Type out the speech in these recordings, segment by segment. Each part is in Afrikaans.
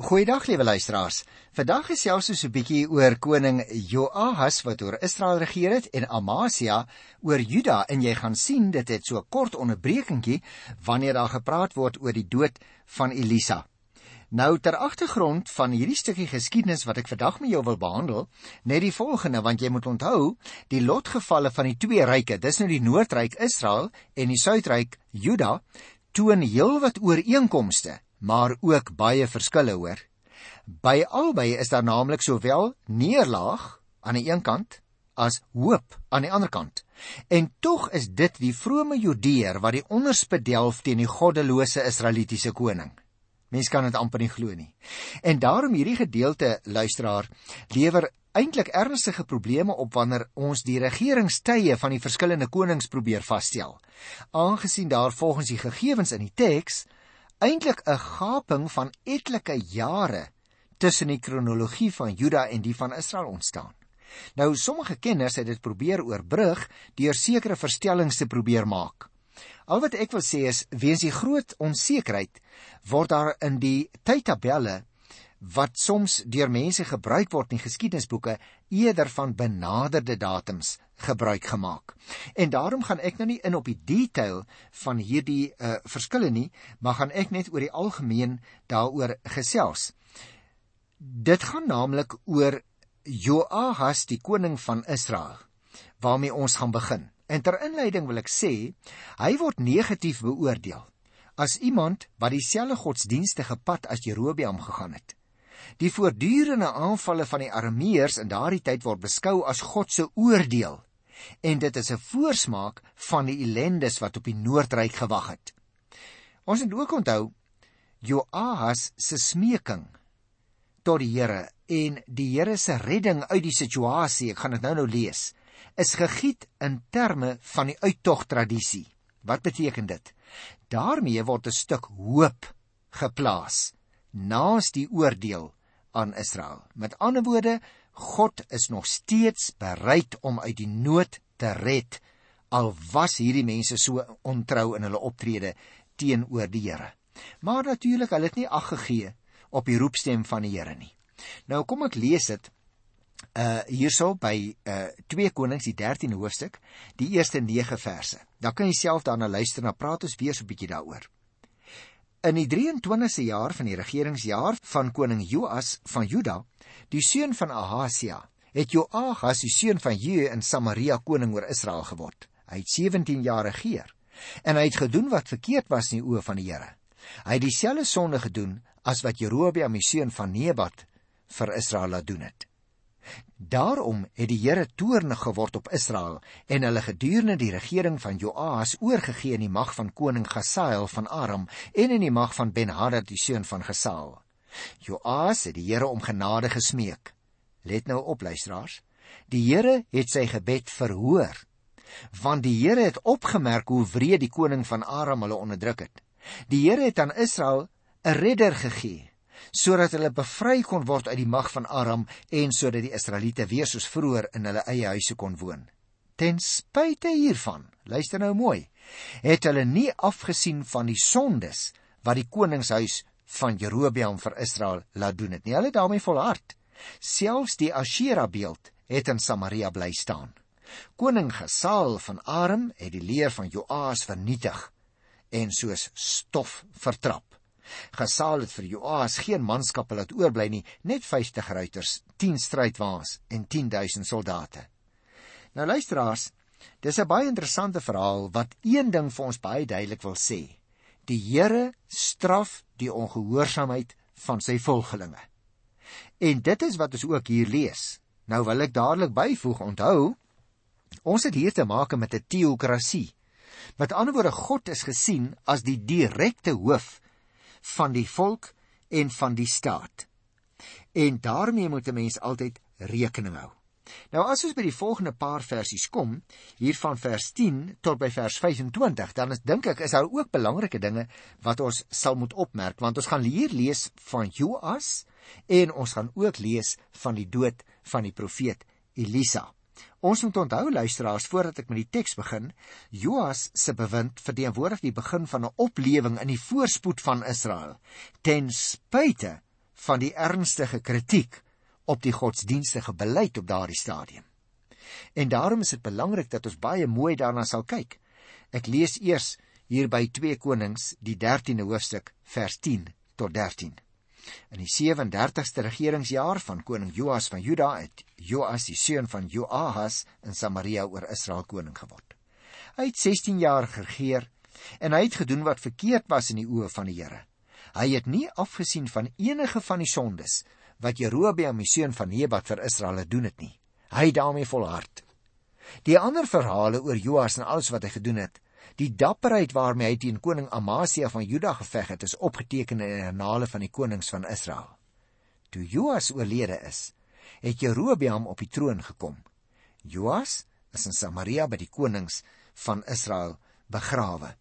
Goeiedag liewe luisteraars. Vandag gesels ons 'n bietjie oor koning Joahas wat oor Israel regeer het en Amasia oor Juda en jy gaan sien dit het so 'n kort onderbrekingkie wanneer daar gepraat word oor die dood van Elisa. Nou ter agtergrond van hierdie stukkie geskiedenis wat ek vandag met jou wil behandel, net die volgende want jy moet onthou, die lotgevalle van die twee ryke, dis nou die Noordryk Israel en die Suidryk Juda, toon heelwat ooreenkomste maar ook baie verskille hoor. By albei is daar naamlik sowel neerlaag aan die een kant as hoop aan die ander kant. En tog is dit die vrome Judeer wat die onderspit delf teen die goddelose Israelitiese koning. Mens kan dit amper nie glo nie. En daarom hierdie gedeelte luisteraar lewer eintlik ernstige probleme op wanneer ons die regeringstye van die verskillende konings probeer vasstel. Aangesien daar volgens die gegevens in die teks eintlik 'n gaping van etlike jare tussen die kronologie van Juda en die van Israel ontstaan. Nou sommige kenners het dit probeer oorbrug deur sekere verstellings te probeer maak. Al wat ek wil sê is weens die groot onsekerheid word daar in die tydtabelle wat soms deur mense gebruik word in geskiedenisboeke eerder van benaderde datums gebruik gemaak. En daarom gaan ek nou nie in op die detail van hierdie uh, verskille nie, maar gaan ek net oor die algemeen daaroor gesels. Dit gaan naamlik oor Joahas die koning van Israel waarmee ons gaan begin. En ter inleiding wil ek sê, hy word negatief beoordeel as iemand wat dieselfde godsdienstige pad as Jerobeam gegaan het. Die voortdurende aanvalle van die Arameërs in daardie tyd word beskou as God se oordeel en dit is 'n voorsmaak van die ellendes wat op die noordryk gewag het. Ons moet ook onthou Joahas se smeking tot die Here en die Here se redding uit die situasie, ek gaan dit nou nou lees, is gegied in terme van die uittog tradisie. Wat beteken dit? Daarmee word 'n stuk hoop geplaas naas die oordeel aan Israel. Met ander woorde, God is nog steeds bereid om uit die nood te red al was hierdie mense so ontrou in hulle optrede teenoor die Here. Maar natuurlik, hulle het nie ag gegee op die roepstem van die Here nie. Nou kom ek lees dit uh hierso by uh 2 Konings die 13de hoofstuk, die eerste 9 verse. Dan kan jy self daarna luister, dan praat ons weer so 'n bietjie daaroor. In die 23ste jaar van die regeringsjaar van koning Joas van Juda, die seun van Ahasia, het Joahas die seun van Jehu in Samaria koning oor Israel geword. Hy het 17 jaar regeer en hy het gedoen wat verkeerd was in die oë van die Here. Hy het dieselfde sonde gedoen as wat Jerobeam die seun van Nebat vir Israel laat doen het. Daarom het die Here toornig geword op Israel en hulle gedurende die regering van Joas oorgegee in die mag van koning Gasael van Aram en in die mag van Ben-Hadad die seun van Gasael. Joas het die Here om genade gesmeek. Let nou op luisteraars. Die Here het sy gebed verhoor. Want die Here het opgemerk hoe wreed die koning van Aram hulle onderdruk het. Die Here het aan Israel 'n redder gegee sodat hulle bevry kon word uit die mag van Aram en sodat die Israeliete weer soos vroeër in hulle eie huise kon woon. Ten spyte hiervan, luister nou mooi, het hulle nie afgesien van die sondes wat die koningshuis van Jerobeam vir Israel laat doen het nie. Hulle daarmee volhard. Selfs die Ashera beeld het in Samaria bly staan. Koning Gesaal van Aram het die leer van Joas vernietig en soos stof vertrap. Gesaal het vir Joas geen manskappe laat oorbly nie, net 50 ruiters, 10 strydwaans en 10000 soldate. Nou luisteraars, dis 'n baie interessante verhaal wat een ding vir ons baie duidelik wil sê. Die Here straf die ongehoorsaamheid van sy volgelinge. En dit is wat ons ook hier lees. Nou wil ek dadelik byvoeg, onthou, ons het hier te maak met 'n teokrasie. Met ander woorde, God is gesien as die direkte hoof van die volk en van die staat. En daarmee moet 'n mens altyd rekening hou. Nou as ons by die volgende paar versies kom, hier van vers 10 tot by vers 25, dan is dink ek is daar ook belangrike dinge wat ons sal moet opmerk, want ons gaan hier lees van Joas en ons gaan ook lees van die dood van die profeet Elisa. Ons moet onthou luisteraars voordat ek met die teks begin, Joas se bewind verteenwoordig die begin van 'n oplewing in die voorspoed van Israel ten spyte van die ernstige kritiek op die godsdienstige beleid op daardie stadium. En daarom is dit belangrik dat ons baie mooi daarna sal kyk. Ek lees eers hier by 2 Konings die 13de hoofstuk vers 10 tot 13. In die 37ste regeringsjaar van koning Joas van Juda het Joas die seun van Joahas in Samaria oor Israel koning geword. Hy het 16 jaar geregeer en hy het gedoen wat verkeerd was in die oë van die Here. Hy het nie afgesien van enige van die sondes wat Jerobeam die seun van Nebat vir Israel gedoen het nie. Hy het daarmee volhard. Die ander verhale oor Joas en alles wat hy gedoen het, die dapperheid waarmee hy teen koning Amasia van Juda geveg het, is opgeteken in die annale van die konings van Israel. Toe Joas oorlede is, het Jerobeam op die troon gekom. Joas is in Samaria by die konings van Israel begrawe.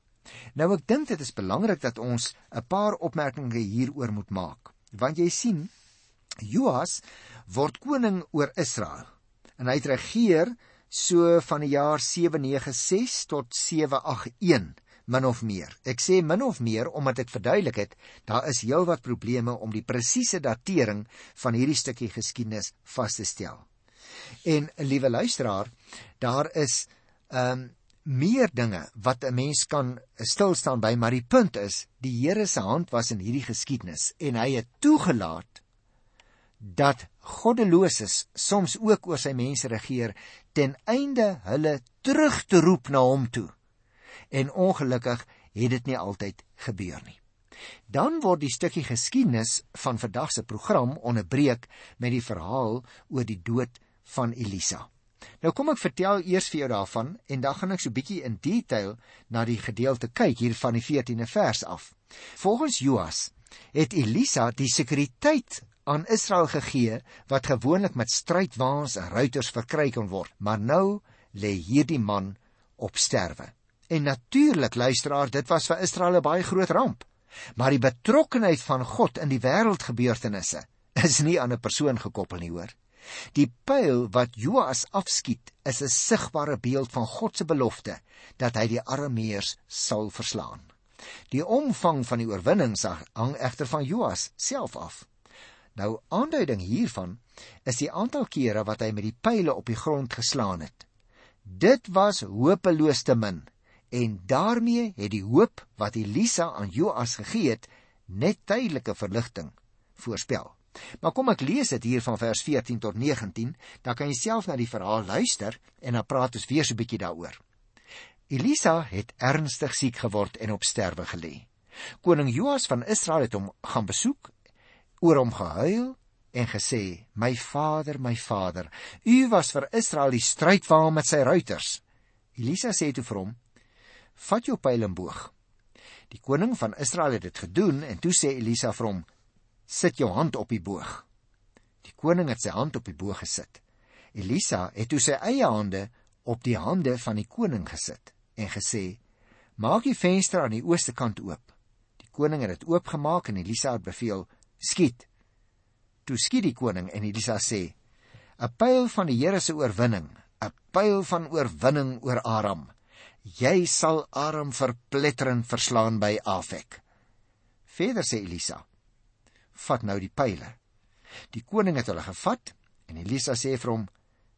Nou ek dink dit is belangrik dat ons 'n paar opmerkings hieroor moet maak. Want jy sien, Joas word koning oor Israel en hy het regeer so van die jaar 796 tot 781 min of meer. Ek sê min of meer omdat ek verduidelik het daar is heelwat probleme om die presiese datering van hierdie stukkie geskiedenis vas te stel. En liewe luisteraar, daar is ehm um, meer dinge wat 'n mens kan stil staan by, maar die punt is, die Here se hand was in hierdie geskiedenis en hy het toegelaat dat goddeloses soms ook oor sy mense regeer ten einde hulle terug te roep na hom toe. En ongelukkig het dit nie altyd gebeur nie. Dan word die stukkie geskiedenis van vandag se program onderbreek met die verhaal oor die dood van Elisa. Nou kom ek vertel eers vir jou daarvan en dan gaan ek so bietjie in detail na die gedeelte kyk hier van die 14de vers af. Volgens Joas het Elisa die sekuriteit aan Israel gegee wat gewoonlik met strydwaans en ruiters verkry kon word, maar nou lê hierdie man op sterwe. En natuurlik luisteraar, dit was vir Israel 'n baie groot ramp. Maar die betrokkenheid van God in die wêreldgebeurtenisse is nie aan 'n persoon gekoppel nie, hoor. Die pyl wat Joas afskiet, is 'n sigbare beeld van God se belofte dat hy die Arameërs sal verslaan. Die omvang van die oorwinning hang egter van Joas self af. Nou aanduiding hiervan is die aantal kere wat hy met die pyle op die grond geslaan het. Dit was hopeloos te min en daarmee het die hoop wat Elisa aan Joas gegee het net tydelike verligting voorspel. Maar kom ek lees dit hier van vers 14 tot 19, dan kan jy self na die verhaal luister en dan praat ons weer so 'n bietjie daaroor. Elisa het ernstig siek geword en op sterwe gelê. Koning Joas van Israel het hom gaan besoek, oor hom gehuil en gesê: "My vader, my vader, u was vir Israel die strydwaal met sy ruiters." Elisa sê toe vir hom: "Vat jou pyl en boog." Die koning van Israel het dit gedoen en toe sê Elisa vir hom: sit jou hand op die boog. Die koning het sy hand op die boog gesit. Elisa het toe sy eie hande op die hande van die koning gesit en gesê: "Maak die venster aan die ooste kant oop." Die koning het dit oopgemaak en Elisa het beveel: "Skiet." Toe skiet die koning en Elisa sê: "’n Pyl van die Here se oorwinning, 'n pyl van oorwinning oor Aram. Jy sal Aram verpletterend verslaan by Afek." Verder sê Elisa: vat nou die pile. Die koning het hulle gevat en Elisa sê vir hom: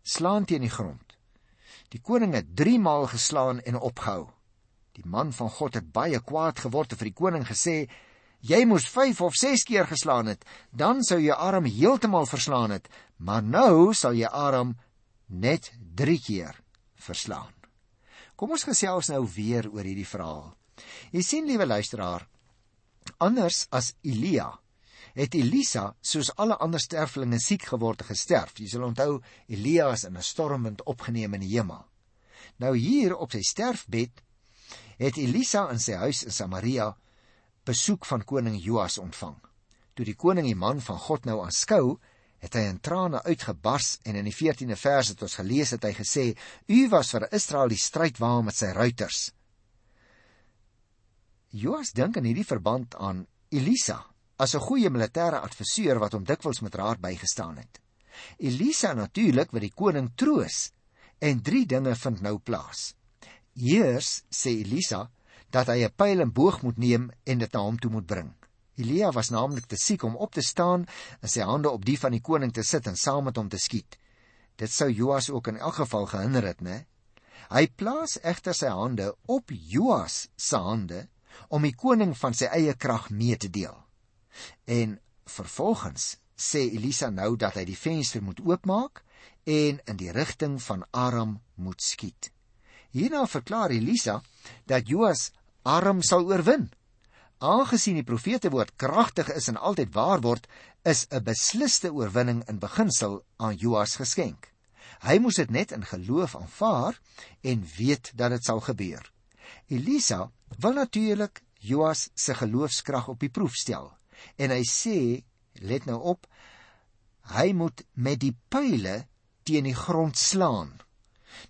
"Slaan teen die grond." Die koning het 3 maal geslaan en opgehou. Die man van God het baie kwaad geword en vir die koning gesê: "Jy moes 5 of 6 keer geslaan het, dan sou jy arm heeltemal verslaan het, maar nou sal jy arm net 3 keer verslaan." Kom ons gesels nou weer oor hierdie verhaal. Jy sien liewe luisteraar, anders as Elia het Elisa soos alle ander sterflinge siek geword en gesterf. Jy sal onthou Elias in 'n stormwind opgeneem in die hemel. Nou hier op sy sterfbed het Elisa in sy huis in Samaria besoek van koning Joas ontvang. Toe die koning die man van God nou aanskou, het hy in trane uitgebars en in die 14de vers het ons gelees het hy gesê: "U was vir Israel die strydwaal met sy ruiters." Joas dink in hierdie verband aan Elisa as 'n goeie militêre adviseur wat hom dikwels met raad bygestaan het. Elisa natuurlik wat die koning troos en drie dinge vind nou plaas. Eers sê Elisa dat hy 'n pyl en boog moet neem en dit na hom toe moet bring. Elia was naamlik te siek om op te staan en sy hande op die van die koning te sit en saam met hom te skiet. Dit sou Joas ook in elk geval gehinder het, né? Hy plaas egter sy hande op Joas se hande om die koning van sy eie krag mee te deel. En vervolgens sê Elisa nou dat hy die venster moet oopmaak en in die rigting van Aram moet skiet. Hierna verklaar Elisa dat Joas Aram sal oorwin. Aangesien die profete woord kragtig is en altyd waar word, is 'n besliste oorwinning in beginsel aan Joas geskenk. Hy moes dit net in geloof aanvaar en weet dat dit sal gebeur. Elisa wil natuurlik Joas se geloofskrag op die proef stel en hy sê, let nou op, hy moet met die pile teen die grond slaan.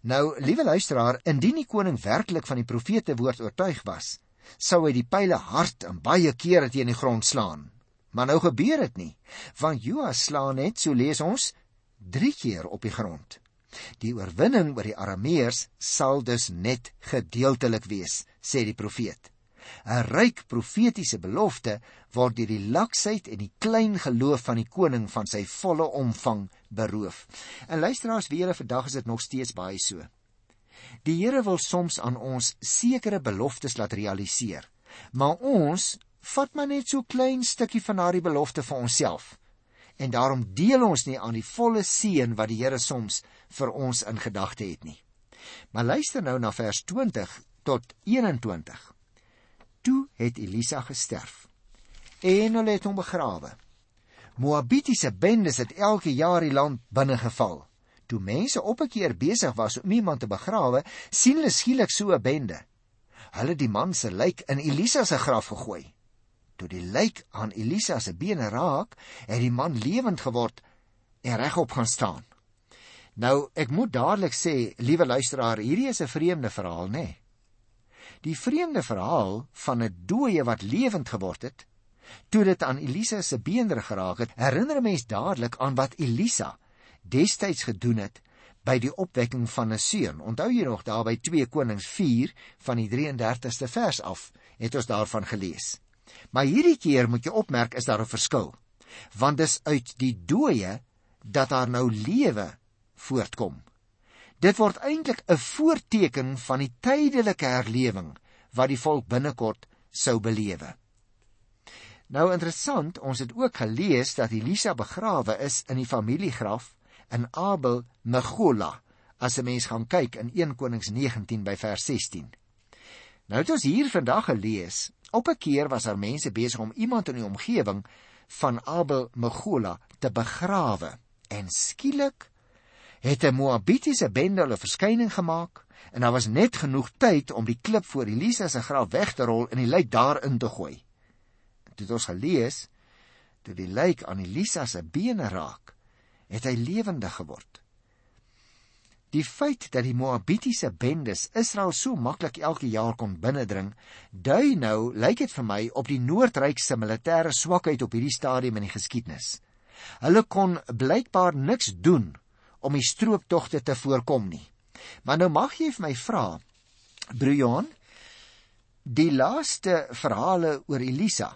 Nou, liewe luisteraar, indien die koning werklik van die profete woord oortuig was, sou hy die pile hard en baie kere teen die grond slaan. Maar nou gebeur dit nie, want Joas slaan net, so lees ons, 3 keer op die grond. Die oorwinning oor die Arameërs sal dus net gedeeltelik wees, sê die profeet. 'n ryk profetiese belofte word deur die laksheid en die klein geloof van die koning van sy volle omvang beroof. En luisteraars, wie julle vandag is dit nog steeds baie so. Die Here wil soms aan ons sekere beloftes laat realiseer, maar ons vat maar net so klein stukkie van daardie belofte vir onsself. En daarom deel ons nie aan die volle seën wat die Here soms vir ons in gedagte het nie. Maar luister nou na vers 20 tot 21. Toe het Elisa gesterf en hulle het hom begrawe. Moabitiese bendes het elke jaar die land binnegeval. Toe mense op 'n keer besig was om iemand te begrawe, sien hulle skielik so 'n bende. Hulle die man se lijk in Elisa se graf gegooi. Toe die lijk aan Elisa se bene raak, het die man lewend geword en regop gaan staan. Nou, ek moet dadelik sê, liewe luisteraar, hierdie is 'n vreemde verhaal, nê? Nee. Die vreemde verhaal van 'n dooie wat lewend geword het, toe dit aan Elisa se beender geraak het, herinner 'n mens dadelik aan wat Elisa destyds gedoen het by die opwekking van 'n seun. Onthou jy nog daar by 2 Konings 4 van die 33ste vers af, het ons daarvan gelees. Maar hierdie keer moet jy opmerk is daar 'n verskil. Want dis uit die dooie dat daar nou lewe voortkom. Dit word eintlik 'n voorteken van die tydelike herlewing wat die volk binnekort sou belewe. Nou interessant, ons het ook gelees dat Elisa begrawe is in die familiegraf in Abel Megola. As 'n mens gaan kyk in 1 Konings 19 by vers 16. Nou het ons hier vandag gelees, op 'n keer was daar mense besig om iemand in die omgewing van Abel Megola te begrawe en skielik het 'n Moabitiese bende hulle verskyning gemaak en daar was net genoeg tyd om die klip voor Elisa se graf weg te rol en die lijk daarin te gooi. Dit het ons gelees toe die lijk aan Elisa se bene raak, het hy lewendig geword. Die feit dat die Moabitiese bendes Israel so maklik elke jaar kon binnendring, dui nou, lyk dit vir my, op die Noordryk se militêre swakheid op hierdie stadium in die geskiedenis. Hulle kon blykbaar niks doen om die strooptogte te voorkom nie. Maar nou mag jy vir my vra, Brian, die laaste verhale oor Elisa,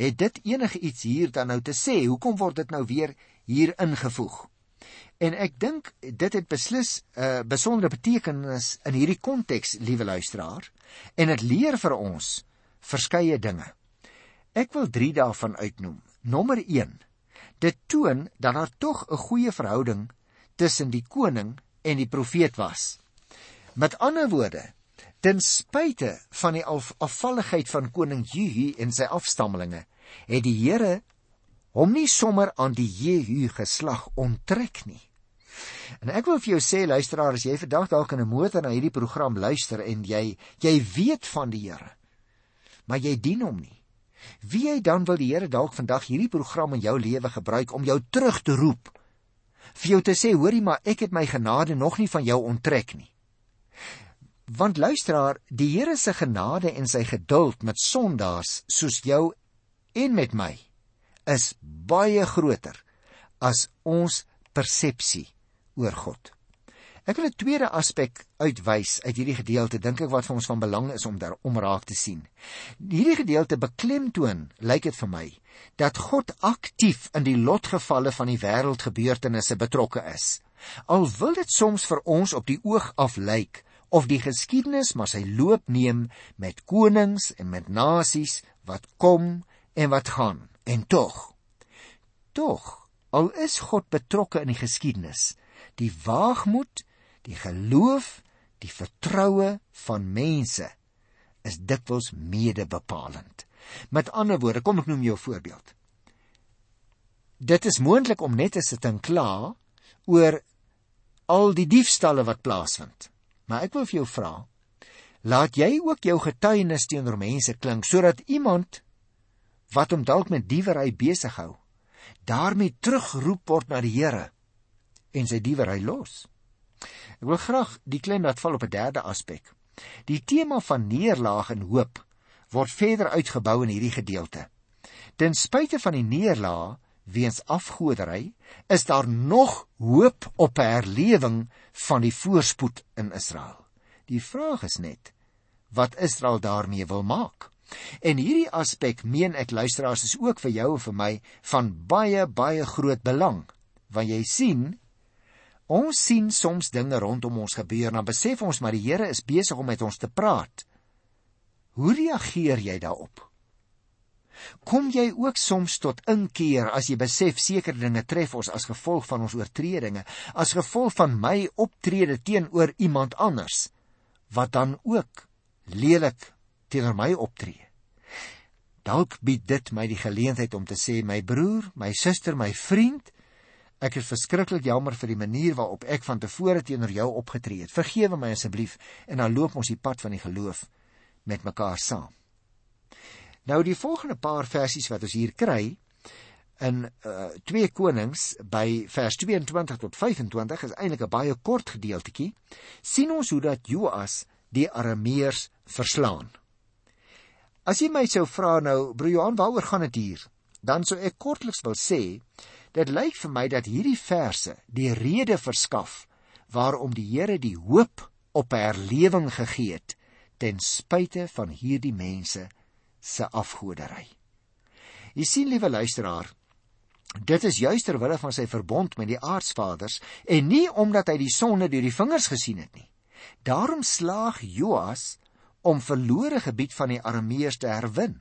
het dit enige iets hier dan nou te sê? Hoekom word dit nou weer hier ingevoeg? En ek dink dit het beslis 'n uh, besondere betekenis in hierdie konteks, liewe luisteraar, en dit leer vir ons verskeie dinge. Ek wil 3 daarvan uitnoem. Nommer 1. Dit toon dat daar tog 'n goeie verhouding tussen die koning en die profeet was. Met ander woorde, ten spyte van die afvalligheid van koning Jehu en sy afstammelinge, het die Here hom nie sommer aan die Jehu geslag onttrek nie. En ek wil vir jou sê luisteraar, as jy vandag dalk in 'n motor na hierdie program luister en jy jy weet van die Here, maar jy dien hom nie. Wie jy dan wil die Here dalk vandag hierdie program in jou lewe gebruik om jou terug te roep vir jou te sê, hoorie maar, ek het my genade nog nie van jou onttrek nie. Want luisteraar, die Here se genade en sy geduld met sondaars soos jou en met my is baie groter as ons persepsie oor God. Ek wil 'n tweede aspek uitwys uit hierdie gedeelte dink ek wat vir ons van belang is om daar om raak te sien. Hierdie gedeelte beklemtoon, lyk dit vir my, dat God aktief in die lotgevalle van die wêreldgebeurtenisse betrokke is. Al wil dit soms vir ons op die oog af lyk of die geskiedenis maar sy loop neem met konings en met nasies wat kom en wat gaan. En tog, tog, al is God betrokke in die geskiedenis, die waagmoed, die geloof, die vertroue van mense is dikwels medebepalend. Met ander woorde, kom ek noem jou 'n voorbeeld. Dit is moontlik om net te sit en kla oor al die diefstalle wat plaasvind. Maar ek wil vir jou vra, laat jy ook jou getuienis teenoor mense klink sodat iemand wat hom dalk met diewery besig hou, daarmee terugroep word na die Here en sy diewery los. Ek wil graag die klem laat val op 'n derde aspek. Die tema van neerlaag en hoop word verder uitgebou in hierdie gedeelte. Ten spyte van die neerlaag weens afgodery, is daar nog hoop op 'n herlewing van die voorspoed in Israel. Die vraag is net wat Israel daarmee wil maak. En hierdie aspek meen ek luisteraars is ook vir jou en vir my van baie baie groot belang. Want jy sien, ons sien soms dinge rondom ons gebeur, dan besef ons maar die Here is besig om met ons te praat. Hoe reageer jy daarop? Kom jy ook soms tot inkeer as jy besef sekere dinge tref ons as gevolg van ons oortredinge, as gevolg van my optrede teenoor iemand anders wat dan ook lelik teenoor my optree. Dalk bied dit my die geleentheid om te sê my broer, my suster, my vriend, ek is verskriklik jammer vir die manier waarop ek van tevore teenoor jou opgetree het. Vergewe my asseblief en dan loop ons die pad van die geloof met mekaar saam. Nou die volgende paar versies wat ons hier kry in uh, 2 Konings by vers 22 tot 25 is eintlik 'n baie kort gedeeltjie. sien ons hoe dat Joas die Arameërs verslaan. As jy my sou vra nou, broer Johan, waaroor gaan dit hier? Dan sou ek kortliks wil sê, dit lyk vir my dat hierdie verse die rede verskaf waarom die Here die hoop op herlewing gegee het ten spyte van hierdie mense se afgodery. Jy sien liewe luisteraar, dit is juis ter wille van sy verbond met die aardsvaders en nie omdat hy die sonde deur die vingers gesien het nie. Daarom slaag Joas om verlore gebied van die Arameërs te herwin.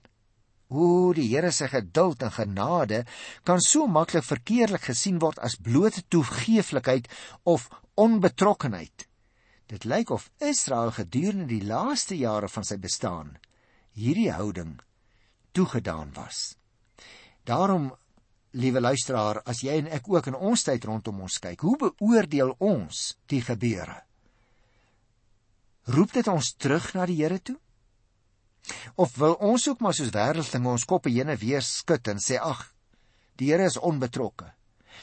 O, die Here se geduld en genade kan so maklik verkeerlik gesien word as blote toegeeflikheid of onbetrokkenheid. Dit lyk of Israel gedurende die laaste jare van sy bestaan hierdie houding toegedaan was. Daarom, liewe luisteraar, as jy en ek ook in ons tyd rondom ons kyk, hoe beoordeel ons die gebeure? Roep dit ons terug na die Here toe? Of wil ons ook maar soos wêreldlinge ons koppe heen en weer skud en sê ag, die Here is onbetrokke?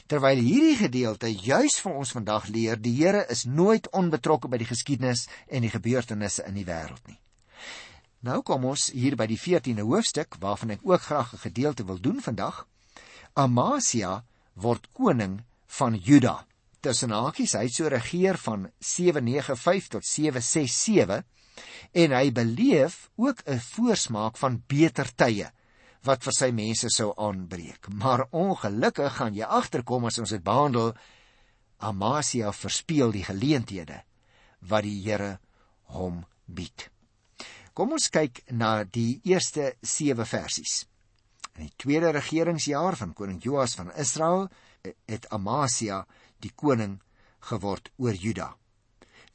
Terwyl hierdie gedeelte juis vir ons vandag leer, die Here is nooit onbetrokke by die geskiedenis en die gebeurtenisse in die wêreld nie. Nou kom ons hier by die 14de hoofstuk waarvan ek ook graag 'n gedeelte wil doen vandag. Amasia word koning van Juda. Tussen hakies, hy sou regeer van 795 tot 767 en hy beleef ook 'n voorsmaak van beter tye wat vir sy mense sou aanbreek. Maar ongelukkig gaan jy agterkom as ons dit behandel Amasia verspeel die geleenthede wat die Here hom bied. Kom ons kyk na die eerste 7 versies. In die tweede regeringsjaar van koning Joas van Israel het Amasia die koning geword oor Juda.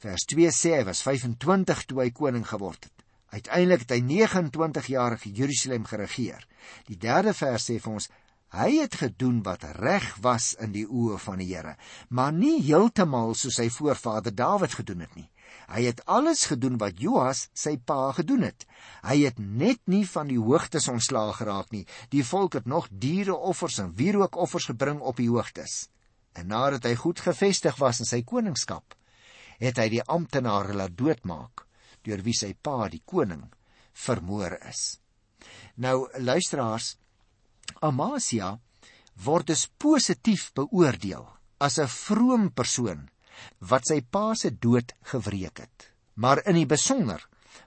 Vers 2 sê hy was 25 toe hy koning geword het. Uiteindelik het hy 29 jaar in Jerusalem geregeer. Die derde vers sê vir ons hy het gedoen wat reg was in die oë van die Here, maar nie heeltemal soos sy voorvader Dawid gedoen het nie. Hy het alles gedoen wat Joas sy pa gedoen het. Hy het net nie van die hoogtes ontslaag geraak nie. Die volk het nog diereoffers en wierookoffers gebring op die hoogtes. En nadat hy goed gevestig was in sy koningskap, het hy die amptenare laat doodmaak deur wie sy pa die koning vermoor is. Nou luisteraars, Amasia word dus positief beoordeel as 'n vroom persoon wat sy pa se dood gewreek het. Maar in die besonder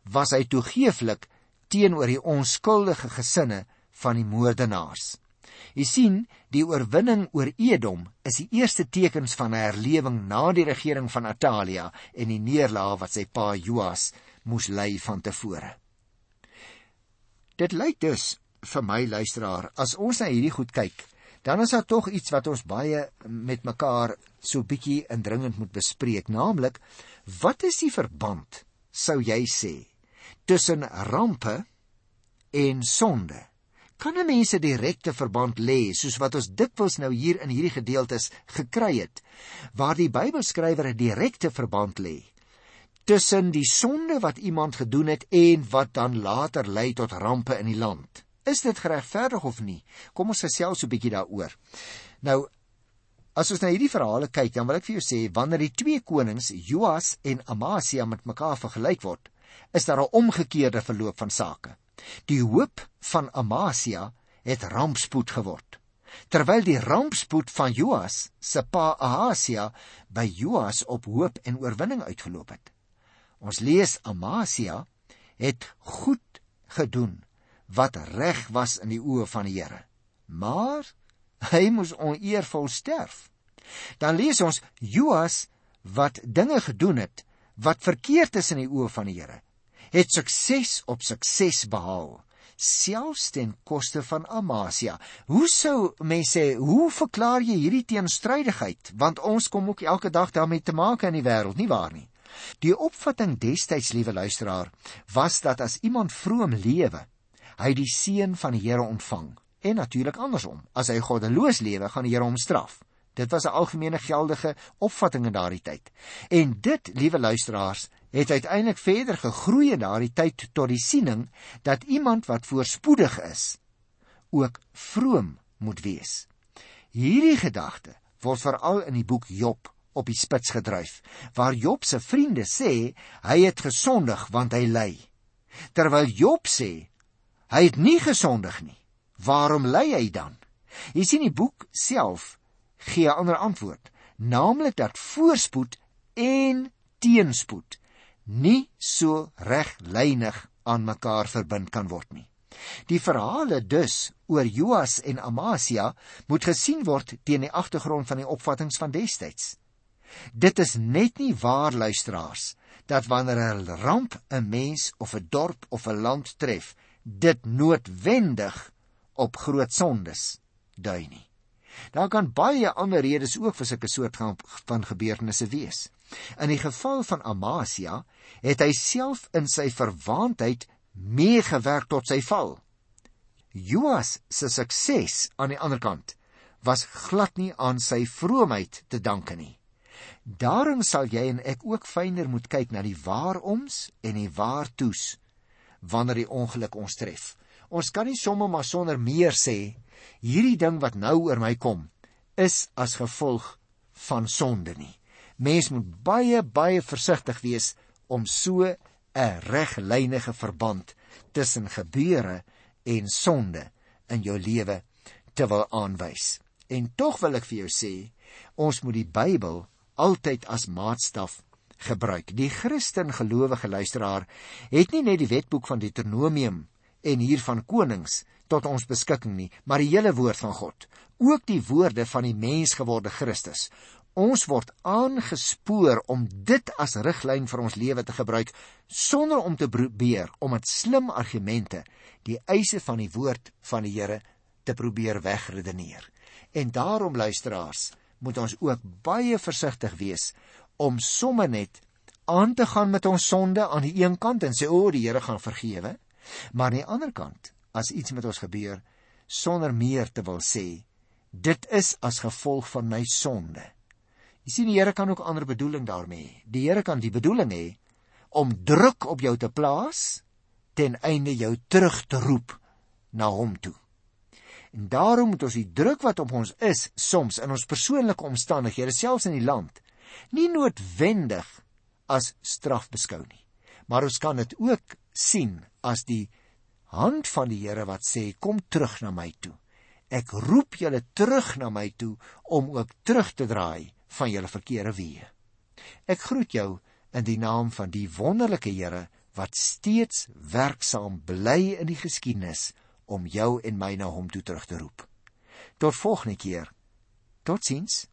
was hy toegeeflik teenoor die onskuldige gesinne van die moordenaars. Jy sien, die oorwinning oor Edom is die eerste tekens van 'n herlewing na die regering van Atalia en die neerlaag wat sy pa Joas moes ly van tevore. Dit lyk dus vir my luisteraar, as ons na hierdie goed kyk, dan is daar tog iets wat ons baie met mekaar so bietjie indringend moet bespreek, naamlik wat is die verband, sou jy sê, tussen rampe en sonde? Kan 'n mens 'n direkte verband lê soos wat ons dikwels nou hier in hierdie gedeeltes gekry het, waar die Bybelskrywer 'n direkte verband lê tussen die sonde wat iemand gedoen het en wat dan later lei tot rampe in die land? Is dit geregverdig of nie? Kom ons gesels so 'n bietjie daaroor. Nou as ons na hierdie verhale kyk, dan wil ek vir jou sê wanneer die twee konings Joas en Amasia met mekaar vergelyk word, is daar 'n omgekeerde verloop van sake. Die hoop van Amasia het rampspoed geword. Terwyl die rampspoed van Joas se pa Ahasia by Joas op hoop en oorwinning uitgeloop het. Ons lees Amasia het goed gedoen wat reg was in die oë van die Here. Maar hy moes oneervol sterf. Dan lees ons Joas wat dinge gedoen het wat verkeerd is in die oë van die Here. Het sukses op sukses behaal, selfs ten koste van Amasia. Hoe sou mense sê, hoe verklaar jy hierdie teenstrydigheid? Want ons kom ook elke dag daarmee te maak in die wêreld, nie waar nie? Die opvatting destyds, liewe luisteraar, was dat as iemand vroom lewe, hy die seën van die Here ontvang. En natuurlik andersom, as hy goddeloos lewe, gaan die Here hom straf. Dit was 'n algemene geldige opvatting in daardie tyd. En dit, liewe luisteraars, het uiteindelik verder gegroei in daardie tyd tot die siening dat iemand wat voorspoedig is, ook vroom moet wees. Hierdie gedagte word veral in die boek Job op die spits gedryf, waar Job se vriende sê hy het gesondig want hy ly. Terwyl Job sê Hy het nie gesondig nie. Waarom ly hy dan? Jy sien die boek self gee 'n ander antwoord, naamlik dat voorspoed en teenspoed nie so reglynig aan mekaar verbind kan word nie. Die verhale dus oor Joas en Amasia moet gesien word teen die agtergrond van die opvattinge van destyds. Dit is net nie waar luisteraars dat wanneer 'n ramp 'n mens of 'n dorp of 'n land tref, dit noodwendig op groot sondes dui nie. Daar kan baie ander redes ook vir sulke soort van gebeurtenisse wees. In die geval van Amasia het hy self in sy verwaandheid meegewerk tot sy val. Joas se sukses aan die ander kant was glad nie aan sy vroomheid te danke nie. Daarom sal jy en ek ook fyner moet kyk na die waaroms en die waartoes wanneer die ongeluk ons tref. Ons kan nie sommer maar sonder meer sê hierdie ding wat nou oor my kom is as gevolg van sonde nie. Mens moet baie baie versigtig wees om so 'n reglynige verband tussen gebeure en sonde in jou lewe te wil aanwys. En tog wil ek vir jou sê, ons moet die Bybel altyd as maatstaf gebruik. Die Christen gelowige luisteraar het nie net die wetboek van Deuteronomium en hier van konings tot ons beskikking nie, maar die hele woord van God, ook die woorde van die mensgeworde Christus. Ons word aangespoor om dit as riglyn vir ons lewe te gebruik sonder om te probeer om met slim argumente die eise van die woord van die Here te probeer wegredeneer. En daarom luisteraars, moet ons ook baie versigtig wees om sommer net aan te gaan met ons sonde aan die een kant en sê o, oh, die Here gaan vergewe, maar aan die ander kant, as iets met ons gebeur, sonder meer te wil sê, dit is as gevolg van my sonde. Jy sien die Here kan ook ander bedoeling daarmee hê. Die Here kan die bedoeling hê om druk op jou te plaas ten einde jou terug te roep na hom toe. En daarom moet ons die druk wat op ons is soms in ons persoonlike omstandighede selfs in die land nie noodwendig as straf beskou nie. Maar ons kan dit ook sien as die hand van die Here wat sê kom terug na my toe. Ek roep julle terug na my toe om ook terug te draai van julle verkeerde weë. Ek groet jou in die naam van die wonderlike Here wat steeds werksaam bly in die geskiedenis om jou en my na hom toe terug te roep. Tot volgende keer. Totsiens.